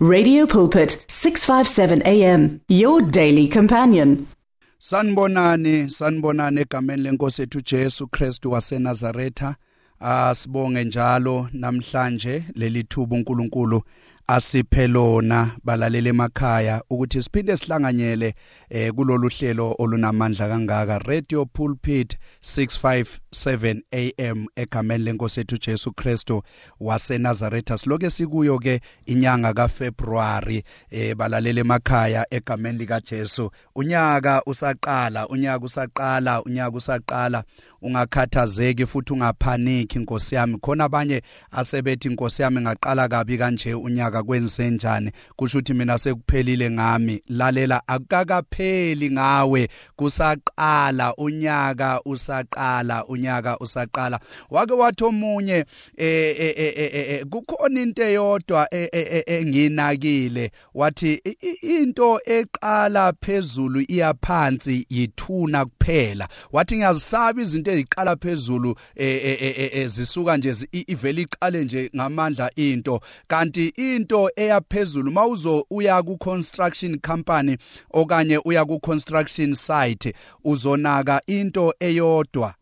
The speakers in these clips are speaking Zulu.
Radio Pulpit 657 AM your daily companion. Sanibonani sanibonani egameni lenkosi ethu Jesu Kristu waseNazaretha asibonge njalo namhlanje leli thuba uNkulunkulu asiphe lona balalele emakhaya ukuthi siphinde sihlanganyele eh kulolu hlelo olunamandla kangaka. Radio Pulpit 657 AM egameni lenkosi ethu Jesu Kristu waseNazaretha. Siloke sikuyo ke inyanga kaFebruary eh balalele emakhaya egameni lika Jesu unyaka usaqala unyaka usaqala unyaka usaqala. Ungakhathazeki futhi ungaphaniki inkosi yami. Khona abanye asebethi inkosi yami ngaqala kabi kanje unyaka kwenzenjani kusho ukuthi mina sekuphelile ngami. Lalela akakapheli ngawe. Kusaqala unyaka usaqala unyaka usaqala. Wake wathi omunye eh kukhona into eyodwa enginakile wathi into eqala phezulu iyaphansi yithuna kuphela. Wathi ngiyazisaba izinto eziqala phezulu ezisuka nje ivele iqale nje ngamandla into. Kanti into eyaphezulu. Mawuzo uya ku construction company okanye uya ku construction site uzonaka into eyodwa.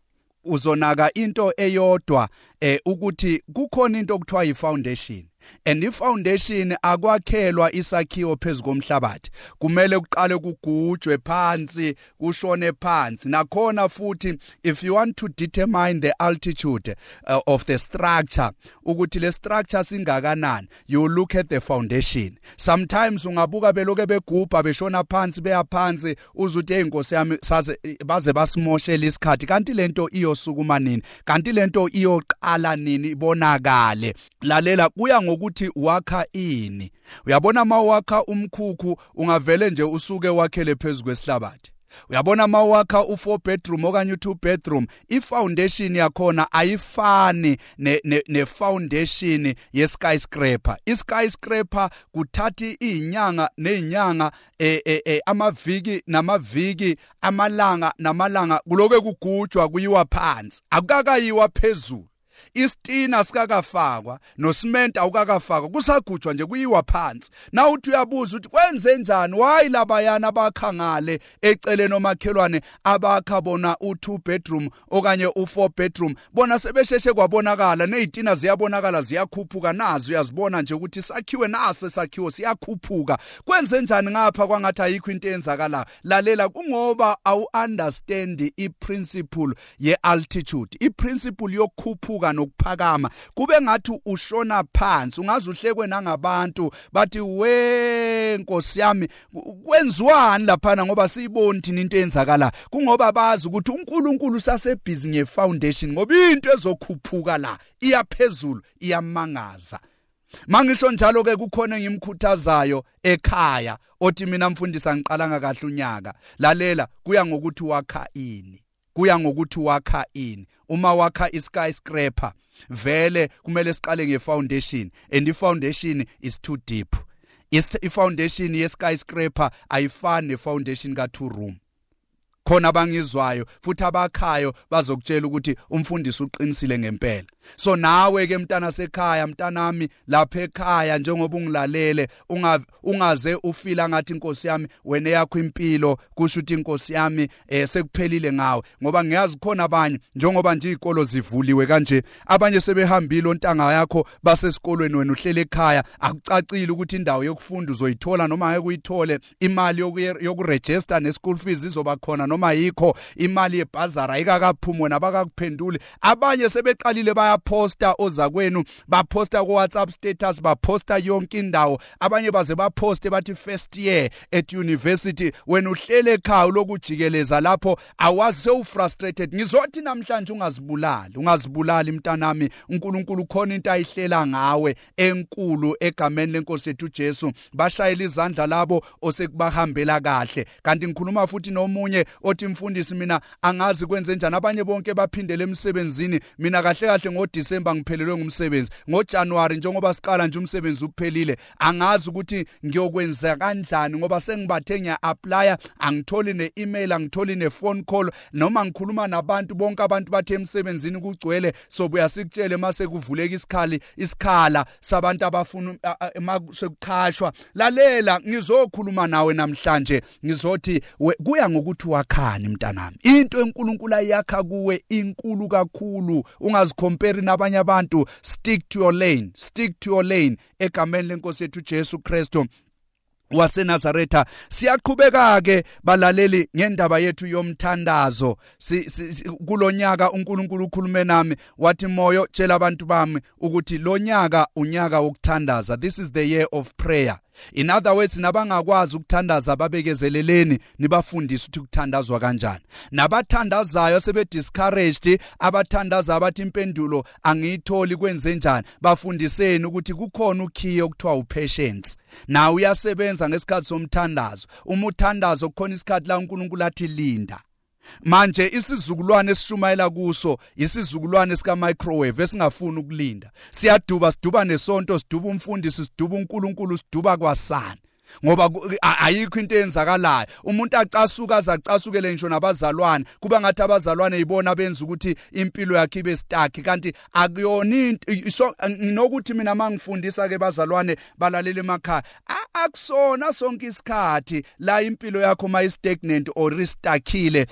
Uzonaka into eyodwa eh ukuthi kukhona into okuthiwa yi foundation and ifoundation akwakhelwa isakhiwo phezukomhlabathi kumele kuqale kugujwe phansi kushone phansi. Nakhona futhi if you want to determine the altitude uh, of the structure ukuthi le structure singakanani you look at the foundation. Sometimes ungabuka beloke begubha beshona phansi beya phansi uzuthi eyinkosi yami baze basimoshela isikhathi. Kanti lento iyosukuma nini? Kanti lento iyoqala nini? Ibonakale. Lalela kuya ngokuthi wakha ini. Uyabona mawakha umkhukhu ungavele nje usuke wakhele phezulu kwesihlabathi uyabona mawakha u4 bedroom okanye u2 bedroom ifoundation yakhona ayifani ne, ne, ne foundation ye skyscraper i skyscraper kuthathi izinyanga nezinyanga eh, eh, eh, amaviki namaviki amalanga namalanga kuloke kugujwa kuyiwa phansi. Akukakayiwa phezulu. Isitina sikakafakwa nosimenta awukakafakwa kusagujwa nje kuyiwa phansi. Na uthi uyabuza ukuthi kwenze njani? Wayi labayana abakhangale eceleni omakhelwane abakha bona u2 bedroom okanye u4 bedroom. Bona sebesheshe kwabonakala nezitina ziyabonakala ziyakhuphuka. Nazo uyazibona nje ukuthi sakhiwe nase sakhiwo siyakhuphuka. Kwenze njani ngapha kwangathi ayikho into eyenzakala? Lalela kungoba awu understand iprinciple ye altitude iprinciple yokukhuphuka nokuphakama kube ngathi ushona phansi ungaze uhlekwe nangabantu bathi we nkosi yami kwenziwani laphana ngoba siyiboni thina into eyenzakala? Kungoba bazi ukuthi uNkulunkulu sasebhizi ngefoundation ngoba into ezokhuphuka la iyaphezulu iyamangaza. Mangisho njalo ke kukhona ngimkhuthazayo ekhaya othi mina mfundisa ngiqalanga kahle unyaka. Lalela kuya ngokuthi wakha ini. Kuya ngokuthi wakha ini. Uma wakha iskyscraper vele kumele siqale ngefoundation and ifoundation is too deep. Ifoundation ye skyscraper ayifani nefoundation ka two room. Khona abangizwayo futhi abakhayo bazokutshela ukuthi umfundisi uqinisile ngempela. So nawe ke mntana sekhaya mntanami lapha ekhaya njengoba ungilalele ungaze ufila ngathi inkosi yami wena yakho impilo kusho ukuthi inkosi yami eh sekuphelile ngawe. Ngoba ngiyazi khona abanye njengoba nje izikolo zivuliwe kanje abanye sebehambile ontanga yakho basesikolweni wena uhlele ekhaya akucacile ukuthi indawo yokufunda uzoyithola noma ngeke uyithole. Imali yokuregister ne school fees izoba khona noma yikho. Imali yebhazara ayikakaphumi wena bakakuphenduli abanye sebeqalile bayaposta ozakwenu baposta ku WhatsApp status baposta yonke indawo. Abanye baze baposte bathi first year at university. Wena uhlele ekhaya lokujikeleza lapho awazi sewufrustrated ngizothi namhlanje ungazibulali ungazibulali mntanami. uNkulunkulu khona into ayihlela ngawe enkulu egameni lenkosi ethu Jesu. Bashayela izandla labo osekubahambela kahle. Kanti ngikhuluma futhi nomunye othi mfundisi mina angazi kwenze njani abanye bonke baphindele emsebenzini. Mina kahle kahle ngoDisemba ngiphelelwe ngumsebenzi. ngoJanuary njengoba siqala nje umsebenzi uphelile angazi ukuthi ngiyokwenza kanjani ngoba sengibathe ngiya apply angitholi ne-email angitholi ne-phone call noma ngikhuluma nabantu bonke abantu bathe emsebenzini kugcwele so buya sikutshele mase kuvuleka isikhali isikhala sabantu abafuna sekuqhashwa lalela ngizokhuluma nawe namhlanje ngizothi kuya ngokuthi wakhani mntanami. Into enkulunkulu ayakha kuwe inkulu kakhulu ungazicompare nabanye abantu stick to your lane stick to your lane egameni lenkosi yethu Jesu Kristu waseNazaretha. Siyaqhubeka ke balaleli ngendaba yethu yomthandazo. Si, si, kulonyaka uNkulunkulu ukhulume nami wathi moyo tshela abantu bami ukuthi lonyaka unyaka wokuthandaza. This is the year of prayer. In other words nabangakwazi ukuthandaza babekezeleleni nibafundise ukuthi kuthandazwa kanjani. Nabathandazayo sebe discouraged abathandaza abathi impendulo angiyitholi kwenze njani? Bafundiseni ukuthi kukhona ukhiye okuthiwa upatience. Na uyasebenza ngesikhathi somthandazo. Uma uthandazo kukhona isikhathi la uNkulunkulu athi linda. Manje isizukulwane esishumayela kuso isizukulwane sika microwave esingafuni ukulinda. Siyaduba siduba nesonto siduba umfundisi siduba uNkulunkulu siduba kwasana ngoba ayikho into eyenzakalayo. Umuntu acasuka azacasukele ngisho nabazalwane. Kuba ngathi abazalwane yibona benza ukuthi impilo yakhe ibe stuck. Kanti akuyona into nokuthi mina mangifundisa ke bazalwane balalela emakhaya akusona sonke isikhathi la impilo yakho ma stagnant or stuckile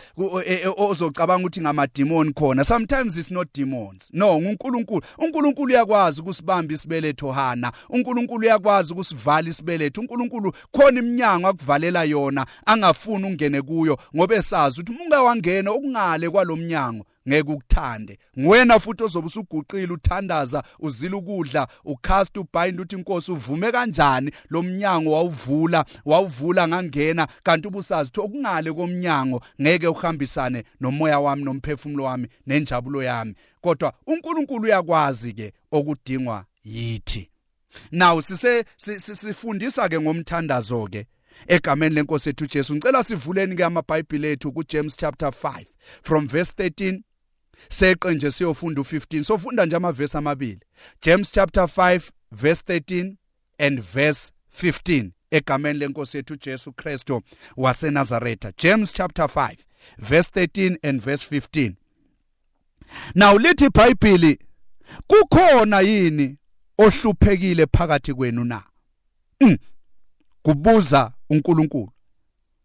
e, e, ozocabanga ukuthi ngamademon khona. Sometimes it's not demons. No uNkulunkulu uNkulunkulu uyakwazi ukusibamba isibeletho hana. uNkulunkulu uyakwazi ukusivala isibeletho. uNkulunkulu uNkulunkulu khona iminyango akuvalela yona angafuni ungene kuyo ngoba esazi ukuthi umunga wangena okungale kwalomnyango ngeke ukuthande. Ngwena futhi ozobe usuguqile uthandaza uzila ukudla ucast ubind uthi inkosi uvume kanjani lo mnyango wawuvula wawuvula ngangena. Kanti ubusazi ukuthi okungale komnyango ngeke uhambisane nomoya wami nomphefumulo wami nenjabulo yami. Kodwa uNkulunkulu uyakwazi ke okudingwa yithi. Now sise sifundisa ke ngomthandazo ke egameni lenkosi ethu Jesu. Ngicela sivuleni ke amaBhayibheli ethu kuJames chapter 5 from verse 13 seqe nje siyofunda u15. Sofunda nje amavesi amabili. James chapter 5 verse 13 and verse 15 egameni lenkosi ethu Jesu Kristo waseNazaretha. James chapter 5 verse 13 and verse 15. Now lithi iBhayibheli kukhona yini ohluphekile phakathi kwenu na? Mm. kubuza uNkulunkulu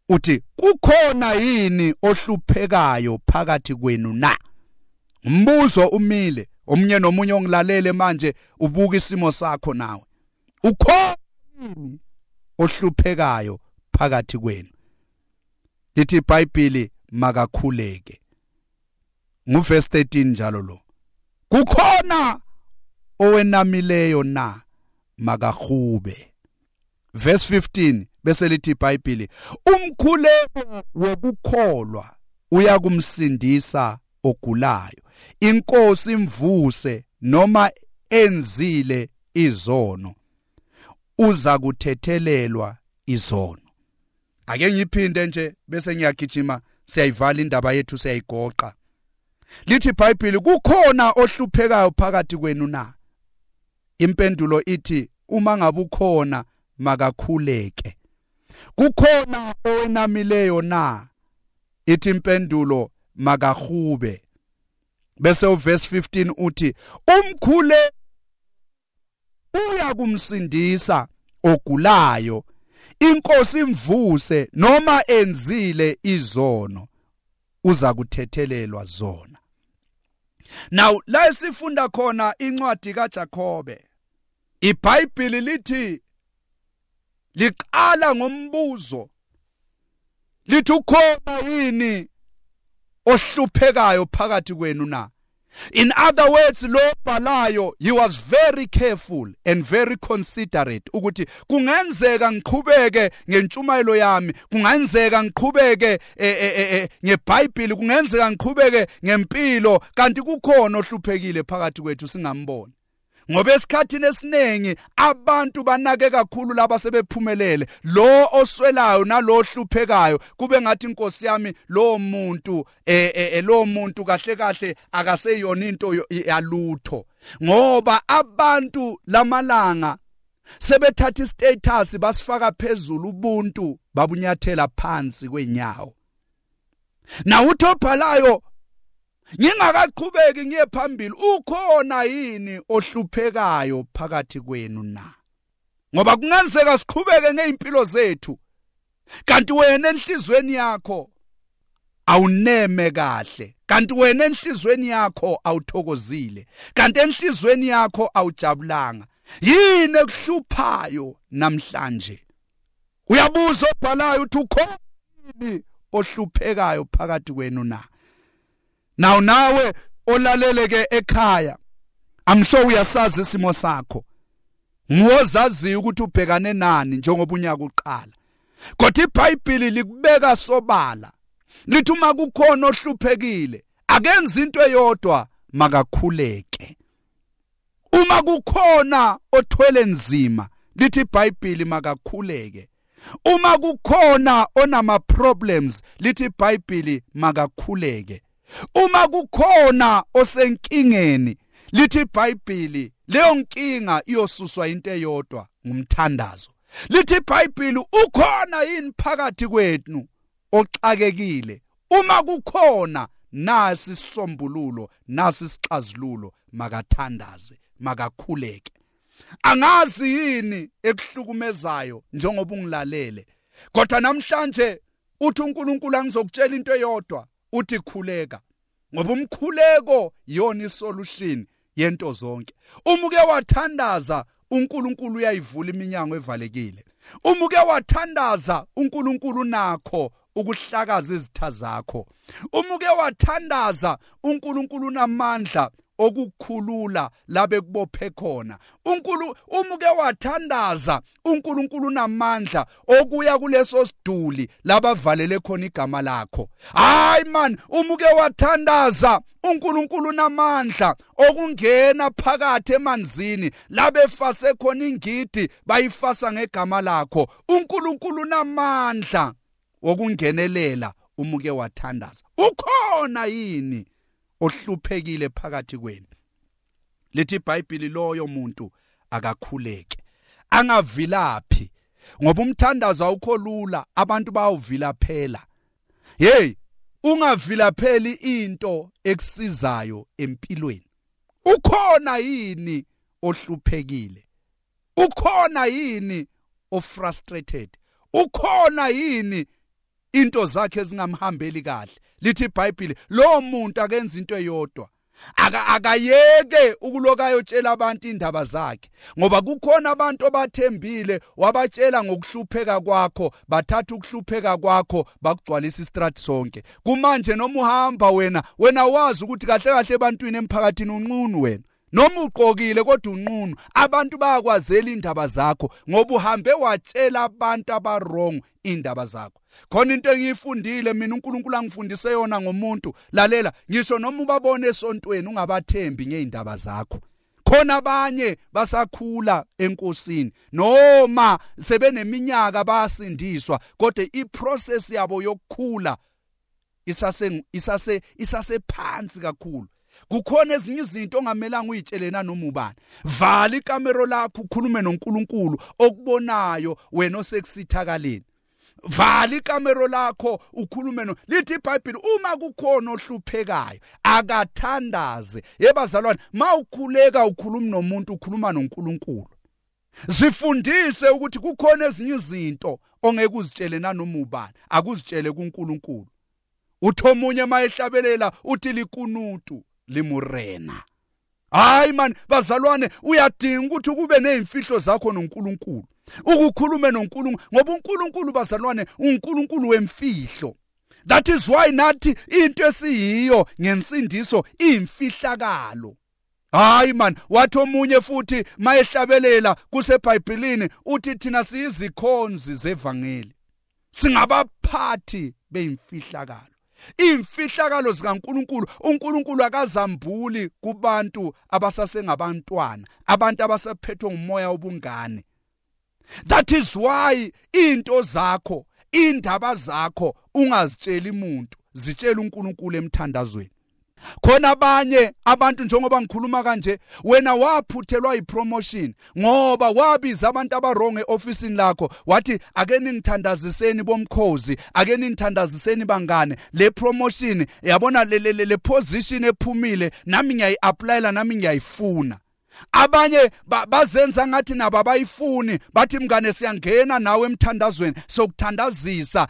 uthi kukhona yini ohluphekayo phakathi kwenu na? Umbuzo umile omunye nomunye ongilalele manje ubuka isimo sakho nawe. Ukhona ohluphekayo phakathi kwenu? Lithi iBhayibheli makakhuleke. Nguverse 13 njalo lo. Kukhona owenamileyo na? Makahube. Verse 15 bese lithi iBhayibheli umkhuleko wokukholwa uyakumsindisa ogulayo. Inkosi imvuse noma enzile izono. Uza kuthethelelwa izono. Ake ngiphinde nje bese ngiyagijima siyayivala indaba yethu siyayigoqa. Lithi iBhayibheli kukhona ohluphekayo phakathi kwenu na? Impendulo ithi uma ngabe ukhona makakhuleke. Kukhona owenamileyo na? Ithi impendulo makahube. Bese uverse 15 uthi umkhule uya kumsindisa ogulayo. Inkosi imvuse noma enzile izono uza kuthethelelwa zona. Now la sifunda khona incwadi kaJakobe iBhayibheli lithi liqala ngombuzo lithi ukhona yini ohluphekayo phakathi kwenu na? In other words lo bhalayo he was very careful and very considerate ukuthi kungenzeka ngiqhubeke ngentshumayelo yami kungenzeka ngiqhubeke e, e, e, ngeBhayibheli kungenzeka ngiqhubeke ngempilo kanti kukhona ohluphekile phakathi kwethu singamboni. Ngoba esikhathini esiningi abantu banake kakhulu laba sebephumelele. Lo oswelayo nalo hluphekayo kube ngathi inkosi yami lo muntu eh, eh lo muntu kahle kahle akaseyona into yalutho. Ngoba abantu lamalanga sebethatha istatus basifaka phezulu ubuntu babunyathela phansi kwenyawo na uthobhalayo ngingakaqhubeki ngiye phambili. Ukhona yini ohluphekayo phakathi kwenu na? Ngoba kungenzeka siqhubeke ngeimpilo zethu. Kanti wena enhlizweni yakho awuneme kahle. Kanti wena enhlizweni yakho awuthokozile. Kanti enhlizweni yakho awujabulanga. Yini ekuhluphayo namhlanje? Uyabuza obhalayo uthi ukhona ohluphekayo phakathi kwenu na? Now nawe olaleleke ekhaya amsho uyasazi isimo sakho. Ngiwozaziyo ukuthi ubhekane nani njengoba unyaka uqala. Kodwa iBhayibheli likubeka sobala. Lithi uma kukhona ohluphekile akenza into eyodwa makakhuleke. Uma kukhona othwele nzima lithi iBhayibheli makakhuleke. Uma kukhona onama problems lithi iBhayibheli makakhuleke. Uma kukhona osenkingeni lithi iBhayibheli leyo nkinga iyosuswa into eyodwa ngumthandazo. Lithi iBhayibheli ukhona yini phakathi kwethu oxakekile? Uma kukhona nasi isombululo nasi isixazululo makathandaze makakhuleke. Angazi yini ekuhlukumezayo njengoba ungilalele? Kodwa namhlanje uthi uNkulunkulu angizokutshela into eyodwa. Uthi khuleka ngoba umkhuleko yona isolution yento zonke. Uma uke wathandaza uNkulunkulu uyayivula iminyango evalekile. Uma uke wathandaza uNkulunkulu nakho ukuhlakaza izitha zakho. Uma uke wathandaza uNkulunkulu unamandla okukhulula labe kubophe khona. uNkulu umuke wathandaza uNkulunkulu unamandla okuya kuleso siduli labavalele khona igama lakho. Hayi man umuke wathandaza uNkulunkulu unamandla okungena phakathi emanzini labefase khona ingidi bayifasa ngegama lakho. uNkulunkulu unamandla wokungenelela umuke wathandaza. Ukhona yini? Ohluphekile phakathi kwenu. Lithi iBhayibheli loyo muntu akakhuleke angavilaphi ngoba umthandazo awukho lula abantu bayawuvila phela. Hey ungavilapheli into ekusizayo empilweni. Ukhona yini ohluphekile? Ukhona yini ofrustrated? Ukhona yini into zakhe zingamhambeli kahle. Lithi iBhayibheli lo muntu akenza into eyodwa. Akayeke ukulokayotshela abantu indaba zakhe ngoba kukhona abantu abathembile wabatshela ngokuhlupheka kwakho bathatha ukuhlupheka kwakho bakugcwalisa istrati sonke. Kumanje noma uhamba wena wena wazi ukuthi kahle kahle ebantwini emphakathini unqunu wena. Noma ugqokile kodwa unqunu abantu bayakwazela indaba zakho ngoba uhambe watshela abantu abarong indaba zakho. Khona into engiyifundile mina uNkulunkulu angifundise yona ngomuntu. Lalela ngisho noma ubabone esontweni ungabathembi ngeindaba zakho. Khona abanye basakhula enkosini noma sebeneminyaka bayasindiswa kodwa iprocess yabo yokukhula isase isase isase phansi kakhulu. Kukhona ezinye izinto ongamelanga uyitshele nanoma ubani. Vala ikamero lakho ukhulume noNkulunkulu okubonayo wena osekusithakaleni. Vala ikamero lakho ukhulume no lithi iBhayibheli uma kukhona ohluphekayo akathandaze. Yebazalwane mawukhuleka ukhuluma nomuntu ukhuluma noNkulunkulu. Zifundise ukuthi kukhona ezinye izinto ongeke uzitshele nanoma ubani akuzitshele kuNkulunkulu. Uthomunye mayehlabelela uthi likunutu. Limurena. Hayi man bazalwane uyadinga ukuthi kube nezimfihlo zakho noNkulunkulu. Ukukhulume noNkulunkulu ngoba uNkulunkulu bazalwane uNkulunkulu wemfihlo. That is why nathi into esiyiyo ngensindiso imfihlakalo hayi man wathi omunye futhi mayehlabelela kuseBhayibhelini uthi thina siyizikhonzi zevangeli. Singabaphathi beyimfihlakalo. Imfihlakalo zikaNkuluNkulu uNkulunkulu akazambuli kubantu abasasengabantwana abantu abasaphethwe ngumoya wobungane. That is why into zakho indaba zakho ungazitsheli umuntu zitshela uNkulunkulu emthandazweni. Khona abanye abantu njengoba ngikhuluma kanje wena waphuthelwa ipromotion ngoba wabiza abantu abarong eofisini lakho. Wathi ake ningithandaziseni bomkhozi ake ningithandaziseni bangane. Le promotion yabona le le, le position ephumile nami ngiyayi-applyela nami ngiyayifuna. Abanye bazenza ngathi nabo abayifuni bathi mngane siyangena nawe emthandazweni sokuthandazisa.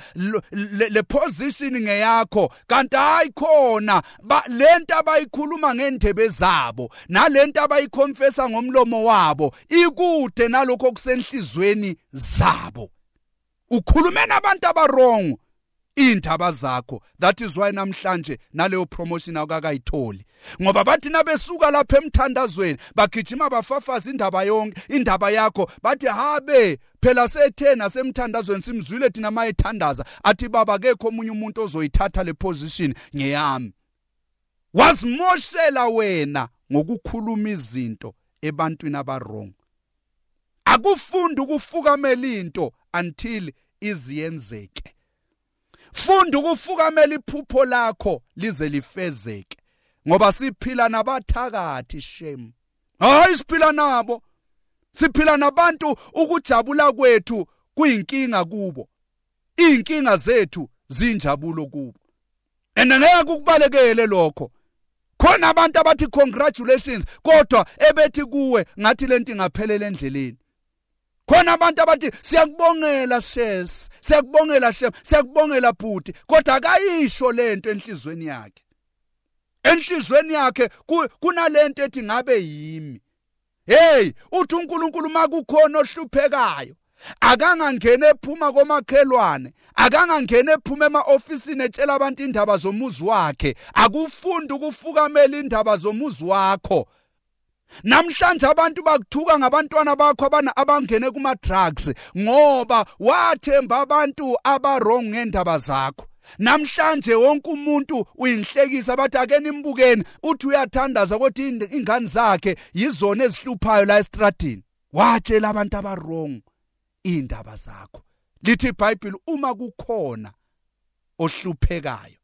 Le position ngeyakho. Kanti hayi khona lento abayikhuluma ngendebe zabo nalento abayikonfesa ngomlomo wabo ikude nalokho okusenhlizweni zabo. Ukhulumena abantu abarong indaba zakho. That is why namhlanje naleyo promotion akakayitholi. Ngoba bathi nabesuka lapha emthandazweni bagijima bafafaza indaba yonke indaba yakho. Bathi habe phela sethena semthandazweni simzwile thina mayethandaza. Athi baba kekho omunye umuntu ozoyithatha le position ngeyami. Wazimoshela wena ngokukhuluma izinto ebantwini abarong akufunda ukufukamela into until iziyenzeke funda ukufukamela iphupho lakho lize lifezeke ngoba siphila nabathakathi shem. Hayi siphila nabo. Siphila nabantu ukujabula kwethu kuyinkinga kubo. Inkinga zethu zinjabulo kubo. And ngeke ukubalekele lokho. Khona abantu abathi congratulations kodwa ebethi kuwe ngathi lento ingaphelela endleleni. Khona abantu abathi siyakubongela shes siyakubongela shem siyakubongela bhuti kodwa akayisho lento enhlizweni yakhe. Enhlizweni yakhe kunalento ethi ngabe yimi. Hey uthi uNkulunkulu makukhona ohluphekayo akangangena ephuma komakhelwane akangangena ephuma emaofisini etshela abantu indaba zomuzi wakhe akufundi ukufukamela indaba zomuzi wakho. Namhlanje abantu bakuthuka ngabantwana bakho abana abangene kuma drugs ngoba wathemba abantu abarong ngendaba zakho. Namhlanje wonke umuntu uyinhlekisa bathi ake nimbukeni uthi uyathandaza ukuthi ingane zakhe yizona ezihluphayo la estradini. Watshela abantu abarong indaba zakho. Lithi iBhayibheli uma kukhona ohluphekayo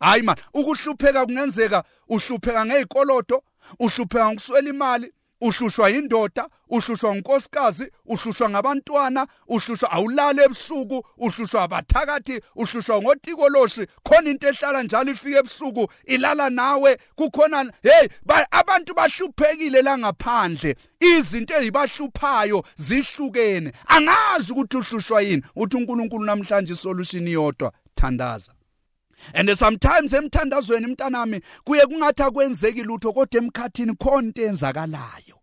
hayi man ukuhlupheka kungenzeka uhlupheka ngezikolodo uhlupheka ngokuswela imali uhlushwa indoda uhlushwa unkosikazi uhlushwa ngabantwana uhlushwa awulala ebusuku uhlushwa abathakathi uhlushwa ngotikoloshi. Khona into ehlala njalo ifike ebusuku ilala nawe. Kukhona hey abantu bahluphekile la ngaphandle. Izinto ezibahluphayo zihlukene. Angazi ukuthi uhlushwa yini. Uthi uNkulunkulu namhlanje isolution iyodwa. Thandaza. And sometimes emthandazweni mntanami kuye kungathi akwenzeki lutho kodwa emkhathini khona into enzakalayo.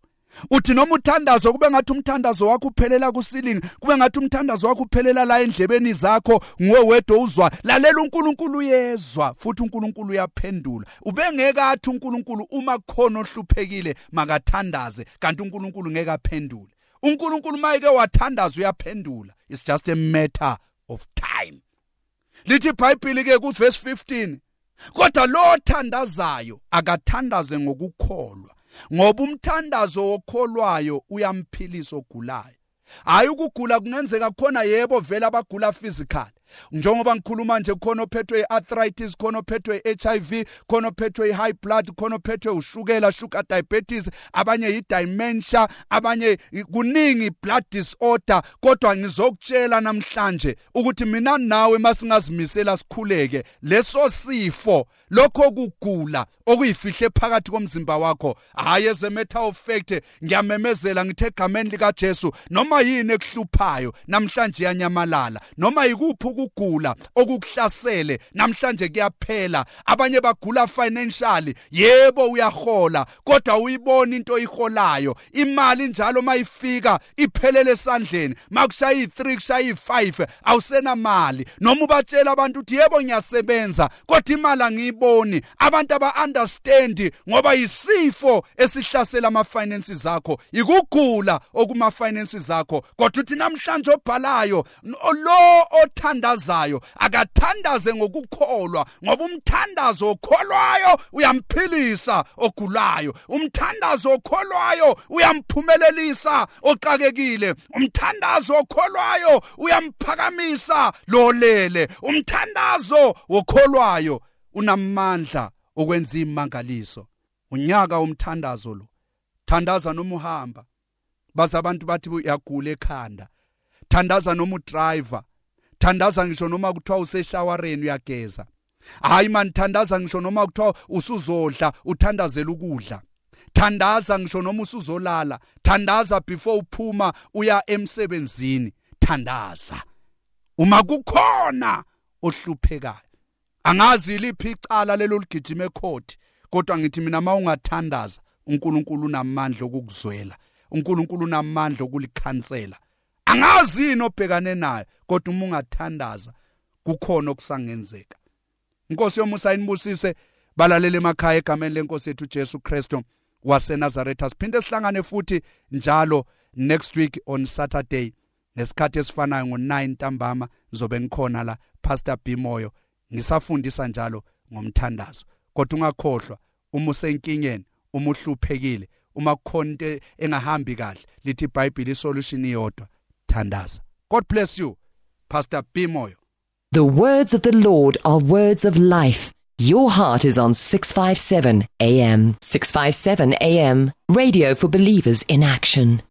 Uthi noma uthandazo kube ngathi umthandazo wakho uphelela kusilingi kube ngathi umthandazo wakho uphelela la endlebeni zakho nguwe wedwa uzwa lalela uNkulunkulu uyezwa futhi uNkulunkulu uyaphendula. Ubengeke athi uNkulunkulu uma kukhona ohluphekile makathandaze kanti uNkulunkulu ngeke aphendule. uNkulunkulu mayike wathandaza uyaphendula. It's just a matter of time. Lithi iBhayibheli ke ku verse 15 kodwa lo othandazayo akathandaze ngokukholwa ngoba umthandazo wokholwayo uyamphilisa ogulayo. Hayi ukugula kungenzeka khona yebo vele abagula physical. Njengoba ngikhuluma nje khona ophethwe i-arthritis khona ophethwe i-HIV khona ophethwe i-high blood khona ophethwe ushukela sugar diabetes abanye i-dementia abanye kuningi blood disorder. Kodwa ngizokutshela namhlanje ukuthi mina nawe masingazimisela sikhuleke leso sifo lokho kugula okuyifihle phakathi komzimba wakho. Hayi as a matter of fact ngiyamemezela ngithe egameni likaJesu noma yini ekuhluphayo namhlanje yanyamalala noma yikuphi ukugula okukuhlasele namhlanje kuyaphela. Abanye bagula financially yebo uyahola kodwa uyibona into iholayo imali njalo mayifika iphelele esandleni. Makushaya i3 kushaya i5 awusena mali noma ubatshela abantu ukuthi yebo ngiyasebenza kodwa imali angiyiboni abantu aba understand ngoba isifo esihlasela ama finances akho. Ikugula okuma finances akho. Kodwa uthi namhlanje obhalayo lo othanda othandazayo akathandaze ngokukholwa ngoba umthandazo okholwayo uyamphilisa ogulayo. Umthandazo okholwayo uyamphumelelisa oqakekile umthandazo okholwayo uyamphakamisa lolele. Umthandazo okholwayo unamandla okwenza imangaliso unyaka umthandazo lo. Thandaza noma uhamba baza abantu bathi uyagula ekhanda. Thandaza noma udriver thandaza ngisho noma kuthiwa useshawareni uyageza. Hayi man thandaza ngisho noma kuthiwa usuzodla uthandazela ukudla. Thandaza ngisho noma usuzolala. Thandaza before uphuma uya emsebenzini. Thandaza. Uma kukhona ohluphekayo. Angazi liphi icala lelo ligijima ecourt kodwa ngithi mina mawungathandaza uNkulunkulu unamandla okukuzwela uNkulunkulu unamandla okulikhansela. Angazi yini obhekane nayo kodwa uma ungathandaza kukhona okusangenzeka. Inkosi yomusa inibusise balalele emakhaya egameni lenkosi yethu Jesu Kristu waseNazaretha. Siphinde sihlangane futhi njalo next week on Saturday nesikhathi esifanayo ngo9 ntambama ngizobe ngikhona la Pastor Bimoyo ngisafundisa njalo ngomthandazo kodwa ungakhohlwa uma usenkingeni uma uhluphekile uma kukhona into engahambi kahle lithi iBhayibheli isolution iyodwa thandaza god bless you pastor Bimoyo The words of the Lord are words of life. Your heart is on 657 AM. 657 AM. Radio for believers in action.